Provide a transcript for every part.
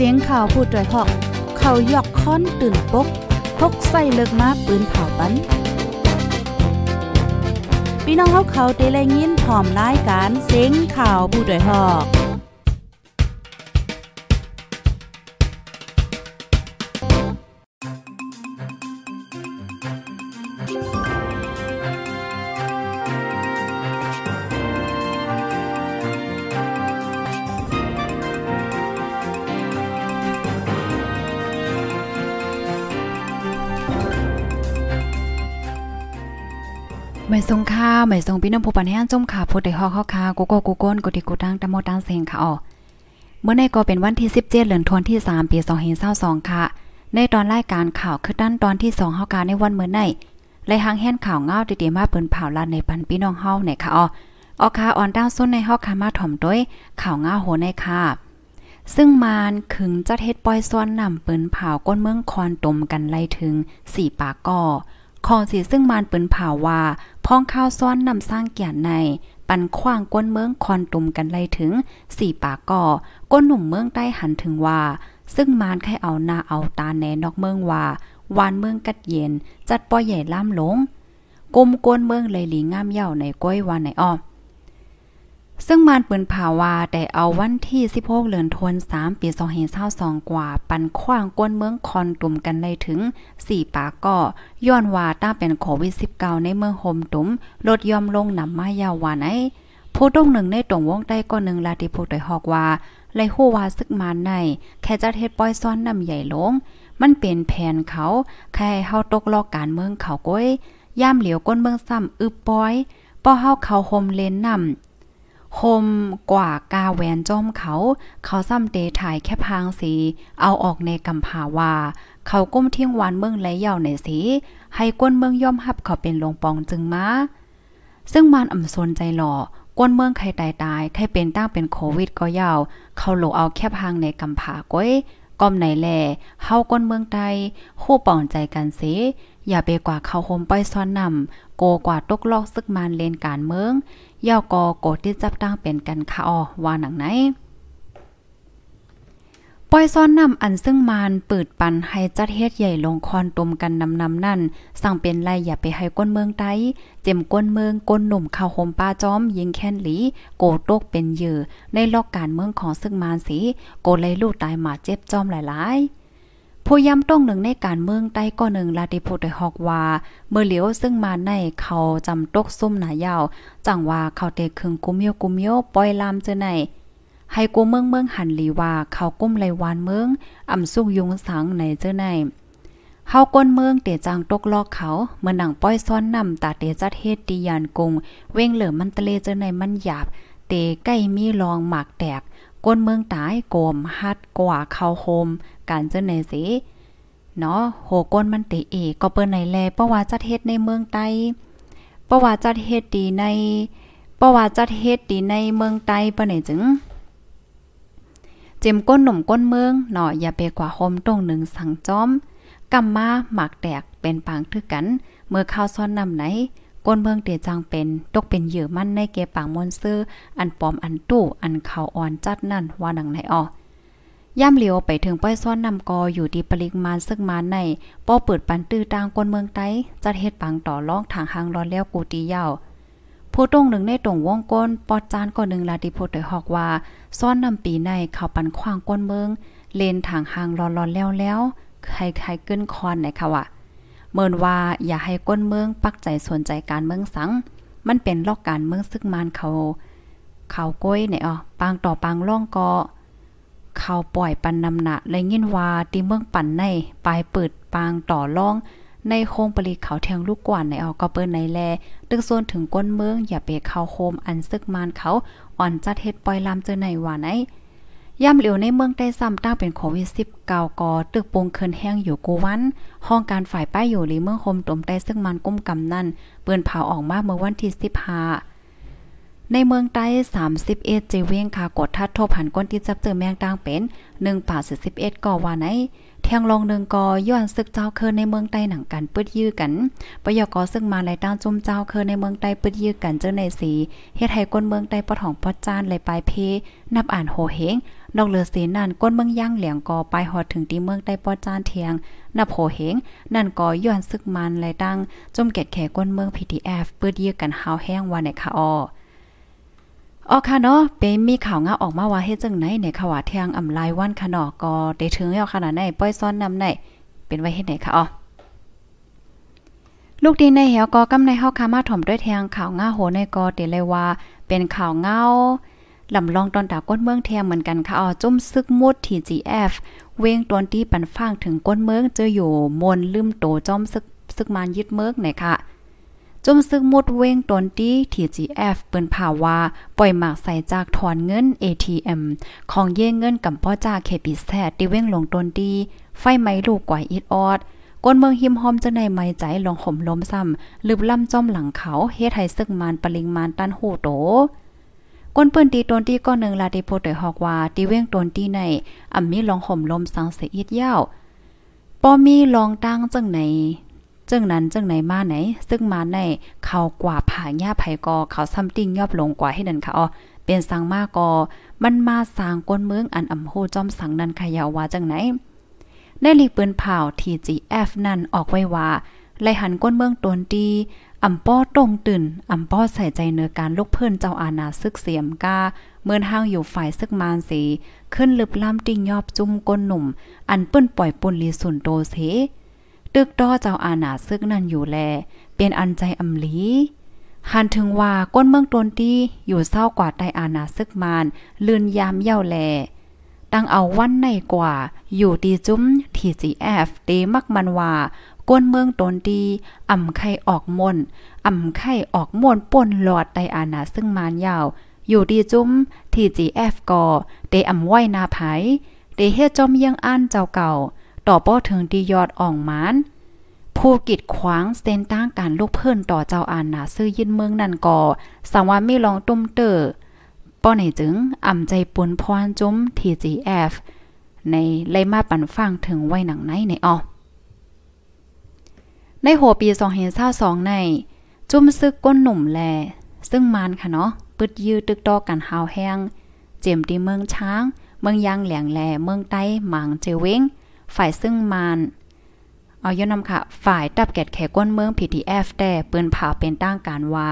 เสียงข่าวพูดด้วยหอก เขายอกค้อนตื่นปกพกใส่เลิกมาปืนเผาปันพี่น้องเขาเขาเตะแลยินพร้อมรายการเสียงข่าวผู้ด้วยหอก ไม่ทรงค่าไม่ทรงพี่น้องผู้ปันแห้งจมขาผู้ใดฮอกเฮาคากูโกกูก้นกูติกูตั้งตะโมตั้งเซงค่ะอ๋อเมื่อในก็เป็นวันที่17เดือนธันวาคมที่ 3 ปี2522ค่ะ ในตอนรายการข่าวคือด้านตอนที่2เฮาคาในวันเมื่อในแลหางแห่นข่าวเงาดีๆมาเปิ้นเผาลานในปันพี่น้องเฮาในค่ะอ๋อออคาออนดาวซุนในเฮาคามาถ่อมด้วยข่าวเงาโหในค่ะซึ่งมานขึงจัดเฮ็ดปอยซ้อนนำปืนเผาก้นเมืองคอนตมกันไล่ถึง 4 ปากก่อ ของสีซึ่งมานปืนผ่าว่าพ้องข้าวซ้อนนำสร้างเกียรใน ปันขว้างก้นเมืองคอนตุ่มกันเลยถึงสี่ปากก่อก้นหนุ่มเมืองใต้หันถึงว่า ซึ่งมานใครเอาหน้าเอาตาแหนนอกเมืองว่าวานเมืองกัดเย็น จัดปอใหญ่ล่ามหลงกลมก้นเมืองเลยหลีงามเย่าในก้อยวานในอ้อ ซึ่งมานปืนผาวาแต่เอาวันที่ 16เดือนธันวาคมปี2522กว่า ปันขว้างก้นเมืองคอนตุ่มกันเลยถึง 4 ปากก็ย้อนว่าตั้งเป็นโควิด 19 ในเมืองโฮมตุ่มลดยอมลงนำมายาววานไอผู้ตรงหนึ่งในตรงวงใต้ก็หนึ่งลาติผู้ตดฮอกว่าเลฮู้ว่าซึกมานใน แค่จะเฮ็ดป้อยซ้อนนำใหญ่ลง มันเป็นแผนเขา แค่เฮาตกลอกการเมืองเขาก้อยย่ามเหลียวก้นเมืองซ้ำอึบปอยป้อเฮาเขาโฮมเลนนำ คมกว่ากาแหวนจอมเขา เขาซ้ำเตถ่ายแค่พางสี เอาออกในกำผาว่าเขาก้มเที่ยงวานเมืองและเย่าในสี ให้ก้นเมืองย่อมหับเขาเป็นหลวงปองจึงมาซึ่งมานอ่ำสนใจหล่อก้นเมืองใครตายตายใครเป็นตั้งเป็นโควิดก็ยาว เขาโลเอาแค่พางในกำผาก้อยก้อมไหนแลเฮาก้นเมืองใดคู่ป่องใจกันเสอย่าไปกว่าเขาโฮมป้อยซ้อนนำโกกว่าตกลอกซึกมานเลนการเมือง ย่อกอโกดที่จับตั้งเป็นกันค่ะออว่าหนังไหนปอยซ้อนนำอันซึ่งมานเปิดปันให้จัดเฮ็ดใหญ่ลงคอนตุมกันนำนำนั่นสั่งเป็นไรอย่าไปให้ก้นเมืองใดเจ็มก้นเมืองก้นหนุ่มข้าวโฮมป้าจอม ยิงแค้นหลี โกโตกเป็นเหยื่อในลอกการเมืองของซึ่งมานสีโกเลยลูกตายมาเจ็บจอมหลายๆ ผู้ย้ำต้องหนึ่งในการเมืองใต้ก็หนึ่งลาติพูดได้ฮอกว่า เมื่อเหลียวซึ่งมาในเขาจำตกซุ่มหนายาวจังว่าเขาเตะคึงกุมโยกุมโยปล่อยลามเจอไหนให้กูเมืองเมืองหันหลีว่าเขากุ้มไหลวานเมืองอ่ำสุกยุงสังในเจอไหนเฮาก้นเมืองเตจังตกลอกเขาเมื่อหนังป้อยซ้อนนำตาเตจัดเฮ็ดตียานกงเว้งเหลือมันตะเลเจอในมันหยาบ เตใกล้มีรองหมากแตก ก้นเมืองตายโกมฮัดกว่าเขาโฮมการเจ้าไหนสิเนาะโหก้นมันติเอก็เปิ้นไหนแลเพราะว่าจัดเฮ็ดในเมืองใต้เพราะว่าจัดเฮ็ดดีในเพราะว่าจัดเฮ็ดดีในเมืองใต้ปะไหนจึงเจ็มก้นหนุ่มก้นเมืองเนาะอย่าไปกว่าโฮมตรงหนึ่งสังจอมกำมาหมากแตกเป็นปางทึกกัน เมื่อข้าวซ้อนนำไหน ก้นเมืองเตจังเป็น ตกเป็นเหยื่อมั่นในเกปางมนซื้อ อันปอมอันตู้ อันเขาอ่อนจัดนั่นว่าหนังไหนออย่ำเหลียวไปถึงป้อยซ้อนนำกออยู่ดีปริมาณซึ่งมาในป้อเปิดปันตื้อตางกนเมืองไต้จัดเฮ็ดปังต่อรองทางหางร้อนแล้วกูตียาวผู้ตรงหนึ่งในตรงวงก้นปอดจานก็หนึ่งลาติโพดฮอกว่าซ้อนนำปีในเขาปันขวางก้นเมือง เลนทางหางร้อนร้อนแล้วแล้วใครๆกึ้นคอนไหนค่ะว่า เมินว่าอย่าให้ก้นเมืองปักใจสนใจการเมืองสัง มันเป็นลอกการเมืองซึ่งมานเขาเขาก้อยเนี่ยอ๋อปางต่อปางล่องก็เขาปล่อยปันนำหนะและยินว่าตีเมืองปั่นในปลายเปิดปางต่อล่อง ในโคงปริเขาแทงลูกกว่านในเอก็เปิ้นในแลตึกโซนถึงก้นเมืองอย่าไปเข้าโคมอันซึกมานเขาอ่อนจัดเฮ็ดปล่อยลามเจอในว่าไหน ย่ำเหลียวในเมืองได้ซ้ำตั้งเป็นโควิด19กอตึกปงเคินแห้งอยู่กูวัน ห้องการฝ่ายป้ายอยู่หรือเมืองโฮมตมใต้ซึ่งมันกุ้มกำนั่นเปิ้นเผาออกมาเมื่อวันที่15ในเมืองใต้31เจเวงค่ะกดทัดทบหันก้นที่จับเจอแมงต่างเป็น1ป่า11ก่อว่าไหนแทงลองหนึ่งกอย้อนซึกเจ้าเคอในเมืองใต้หนังกันปึดยื้อกันปยกอซึ่งมาไหลตั้งจุ่มเจ้าเคอในเมืองใต้ปึดยื้อกันเจ้าในสีเฮ็ดให้ก้นเมืองใต้ปะถองปอจานไหลปลายเพนับอ่านโหเฮง นอกเลือเสนั่นก้นเมืองย่างเหลียงก็ไปหอดถึงตีเมืองได้ป้อจานเทียงนับโหเหงนั่นก็ย้อนซึกมันไหลดังจมเก็ดแขก้นเมือง PTF เปื้อเยี่ยกันหาวแห้งว่าในค่ะออออค่ะเนาะเป็นมีข่าวงาออกมาว่าเฮ็ดจังไหนในข่าเทียงอำลายวันค่ะเนาะก็ได้ถึงแล้วขนาดไหนป้อยซ้อนนำไหนเป็นไว้เฮ็ดไหนคะอ๋อลูกดีในเหวก็กำในเฮาคามาถ่อมด้วยแทงข่าวง่าโหในกอเตเลยว่า เป็นข่าวเงา ลำลองตอนตาก้นเมืองแทงเหมือนกันค่ะอ๋อจุ่มซึกมุดที GF เวงตอนที่ปันฟางถึงก้นเมืองเจออยู่มนลืมโตจอมซึกซึกมานยึดเมืองไหนค่ะจุ่มซึกมุดเวงตนที่ที GF เปิ้นผ่าว่าปล่อยหมากใส่จากถอนเงิน ATM ของเย่เงินกับพ่อจ่าเคปิสแทที่เว้งลงตนดีไฟไหม้ลูกกว่าอีดออดก้นเมืองหิมหอมจะในไม้ใจลองห่มล้มซ้ำลืบล่ำจ้อมหลังเขาเฮ็ดให้ซึกมานปริงมานตันโหโต ก้นเปิ้นตีตนที่ก็หนึ่งลาติโพเตฮอกว่าตีเว้งตนที่ในอ่ำมีลองห่มลมสังเสียอีดยาวป้อมีลองตั้งจังไหนจึงนั้นจึงไหนมาไหน ซึ่งมาในเขากว่าผาหญ้าไผกอเขาซ้ำติ้งยอบลงกว่าให้นั่นค่ะอ๋อเป็นสังมากอ มันมาสร้างก้นเมืองอันอำโหจอมสังนั้นขยาวว่าจังไหน ในลีปืนเผา TGF นั่นออกไว้ว่า ไลหันก้นเมืองตนดีอ่ำป้อตรงตื่นอ่ำป้อใส่ใจเนื้อการลูกเพิ่อนเจ้าอาณาซึกเสียมกาเมื่อห้างอยู่ฝ่ายซึกมานสีขึ้นลึบล้ำติ่งยอบจุ่มก้นหนุ่ม อันเปิ้นปล่อยปุ่นลีสุนโตเสตึกดอเจ้าอาณาซึกนั่นอยู่แล เป็นอันใจอำลีหันถึงว่าก้นเมืองตนตีอยู่เศร้ากว่าใต้อาณาซึกมานลืนยามเย่าแลตั้งเอาวันในกว่า อยู่ดีจุ้มทีจีแอฟเตมักมันว่า ก้นเมืองตนดีอ่ำไข่ออกมนอ่ำไข่ออกมนป่นหลอดไตอาณาซึ่งมานยาว อยู่ดีจุ้มทีจีแอฟก่อเตอ่ำไว้นาไผเตเฮ็ดจอมยังอันเจ้าเก่า ต่อป้อถึงดียอดอ่องมานผู้กิดขวางเส้นตั้งการลูกเพิ่นต่อเจ้าอาณาซื้อยินเมืองนั่นก่อสังว่ามีลองตุ้มเตอป้อไหนจึงอ่ำใจปุนพรจุ้ม TGF ในไล่มาปันฟังถึงไว้หนังไหนในออ ในหัวปี2022ใน จุ้มซึกก้นหนุ่มแล ซึ่งมานค่ะเนาะปึดยื้อตึกตอกันหาวแห้ง เจียมตีเมืองช้าง เมืองยางแหลงแล เมืองใต้หมางเจเว้งฝ่ายซึ่งมานเอาย้อนนำค่ะ ฝ่ายตับแกดแขก้นเมือง PTF แต่ปืนผ่าเป็นตั้งการว่า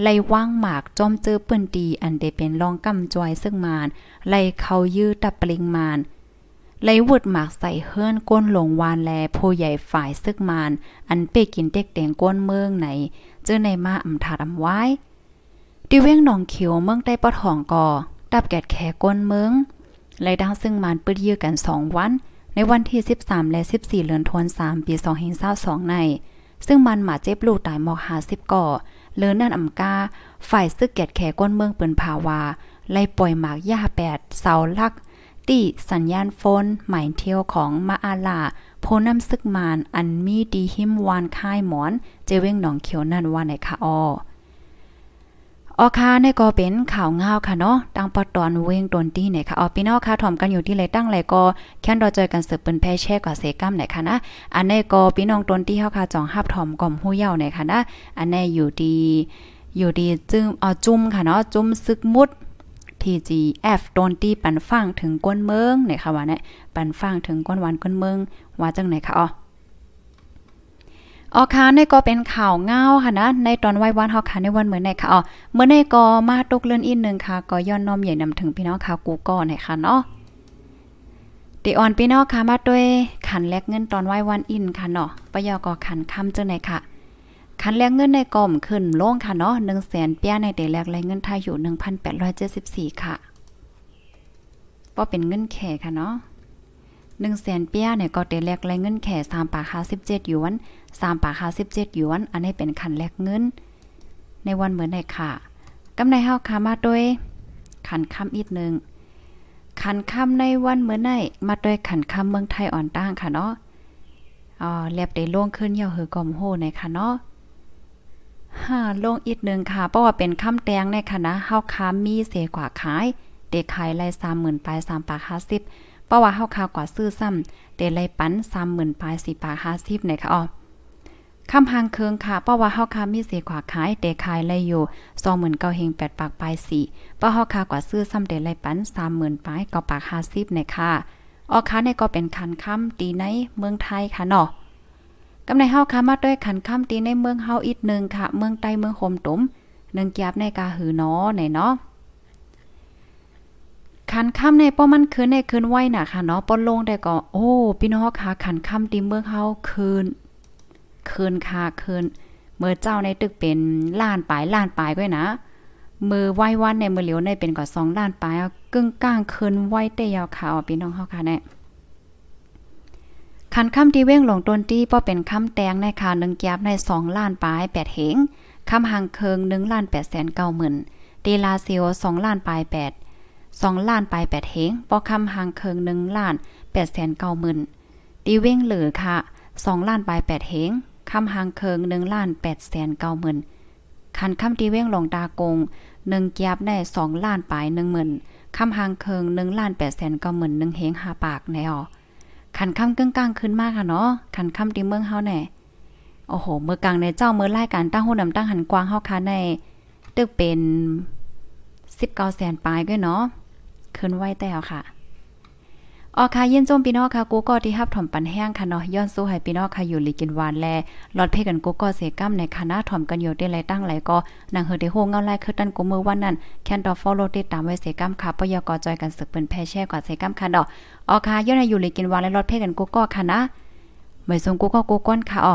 ไล่ว่างหมากจอมเจอปืนดีอันเดเป็นรองกำจอยซึ่งมาน ไล่เขายื้อตับปลิงมาน ไล่วุดหมากใส่เฮือนก้นหลงวานแลผู้ใหญ่ฝ่ายซึกมาน อันเปกินเด็กแดงก้นเมืองไหนเจอในมาอำถาดอำไว้ ดิเว้งหนองเขียวเมืองใต้ปะทองก่อตับแกดแขก้นเมืองไล่ดังซึ่งมานปืดยื้อกัน 2 วัน ในวันที่ 13 และ 14เดือนธันวาคมปี2022ใน ซึ่งมันหมาเจ็บลูกตายหมอก50ก่อเลือนั่นอำกา ฝ่ายซึกแกดแขก้นเมืองเปิ้นภาวาไล่ปล่อยหมากย่าแปดเสาลัก ตีสัญญาณโฟนหมายเที่ยวของมาอาลาโพน้ำซึกมานอันมีดีหิมวานค่ายหมอน เจเว้งหนองเขียวนั่นว่าในคะออออคาในก็เป็นข่าวง่าวค่ะเนาะตั้งปอตอนเวงตนตี้เนี่ยค่ะออพี่น้องค่ะถ่อมกันอยู่ที่ไรตั้งไรก็แค่นรอเจอกันสืบเป็นแพ่แช่กว่าเซกัมไหนค่ะนะอันในก็พี่น้องตนตี้เฮาค่ะจ่องฮับถ่อมก่อมหู้เย่าไหนค่ะนะอันนี้อยู่ดีอยู่ดีจึ้มเอาจุ่มค่ะเนาะจุ่มซึกมุด TGF โดนตีปันฟังถึงก้นเมืองเนี่ยค่ะว่าเนี่ยปันฟังถึงก้นวันก้นเมืองว่าจังไหนค่ะอ๋อออค่ะในก็เป็นข่าวเงาค่ะนะ ในตอนไว้วันเฮาค่ะในวันเหมือนในค่ะอ๋อเมื่อในก็มาตกเลื่อนอีกนึงค่ะ ก็ย้อนน้อมใหญ่นำถึงพี่น้องค่ะกูก็ในค่ะเนาะติออนพี่น้องค่ะมาด้วยขันแลกเงินตอนไว้วันอินค่ะเนาะปยอก็ขันคำจังไหนค่ะ คันแลกเงินในกล่อมขึ้นลงค่ะเนาะ1แสนเปียในเดแลกแลเงินไทยอยู่ 1,874 ค่ะก็เป็นเงินแข่ค่ะเนาะ1แสนเปียเนี่ยก็เดแลกแลเงินแข่3ปาก57หยวน3ปาก57หยวน อันนี้เป็นคันแลกเงิน ในวันเหมือนในค่ะกำไรเฮาค่ะมาด้วยขันค่ำอีกนึงขันค่ำในวันเหมือนในมาด้วยขันค่ำเมืองไทยอ่อนตั้งค่ะเนาะอ๋อแลบได้ล่วงขึ้นเหี่ยวหือกอมโหในค่ะเนาะ ฮ่าลงอีกนึงค่ะ เพราะว่าเป็นคำแตงในคณะเฮาค้ามีเสกว่าขายเด็กขายไล่30,000ปลาย3ปาก50เพราะว่าเฮาค้ากว่าซื้อซ้ำเดไล่ปัน30,000ปลาย4ปาก50ในค่ะอ๋อคำหางเคืองค่ะ เพราะว่าเฮาค่ะมีเสียขวาขายแต่ขายไลอยู่29,000เฮง8ปดปากปลาย4เพราะเฮาค่ะกว่าซื้อซ้ำเดไลปัน30,000ปลายก็ปาก50ในค่ะออค้าในก็เป็นคันค่ำตีในเมืองไทยค่ะเนาะ กำในเฮาค่ะมาด้วยขันค่ำตีในเมืองเฮาอีกนึงค่ะ เมืองใต้เมืองโฮมตุมนึงแกบในกาหือเนาะไหนเนาะขันค่ำในป้อมันคืนในคืนไว้น่ะค่ะเนาะป้นลงได้ก็โอ้พี่น้องค่ะขันค่ำตีเมืองเฮาคืน คืนค่ะคืนเมื่อเจ้าในตึกเป็นล้านปลายล้านปลายก้ยนะมือไหววันในมือเหลียวในเป็นก็2ล้านปลายกึ่งกลางคืนไหวเตยาวขาวพี่น้องเฮาค่ะแน่ คันค่ำที่เว้งหลงต้นตี้ป้อเป็นค่ำแตงในค่ะ1แกบใน2ล้านปลาย8เหงค่ำหางเคิง1ล้าน8แสน9หมื่นตีลาเซียว2ล้านปลาย8 2ล้านปลาย8เหงป้อค่ำหางเคิง1ล้าน8แสน9หมื่นตีเว้งเหลือค่ะ2ล้านปลาย8เหงคำหางเคิง1ล้าน8แสน9หมื่นคันคำตีเว้งหลงตากง1เกียบได้2ล้านปลาย1หมื่นคำหางเคิง1ล้าน8แสน9หมื่น1เฮง5ปากแนว ขันคำกึ่งกลางขึ้นมากค่ะเนาะขันคำตีเมืองเฮาแน่โอ้โหเมื่อกลางในเจ้าเมื่อไล่การตั้งหูนำตั้งหันกวางเฮาค่ะในตึกเป็น19แสนปลายก็เนาะขึ้นไว้แต่ค่ะ ออค่ะยินจมพี่น้องค่ะกูก็ที่ฮับถ่อมปันแห้งค่ะเนาะย้อนสู้ให้พี่น้องค่ะอยู่ลีกินหวานแลลอดเพกันกูก็เสกัมในคณะถ่อมกันอยู่ได้ไรตั้งไหลก็นางเฮอได้โฮงเงาไล่คือตันกูมือวันนั้นแคนดอฟอลโลติดตามไว้เสกัมค่ะปยกจอยกันสึกเป็นแพ่แช่กว่าเสกัมค่ะดอกออค่ะย้อนให้อยู่ลีกินหวานและลอดเพกันกูก็ค่ะนะเหมือนทรงกูก็กูก้นค่ะอ๋อ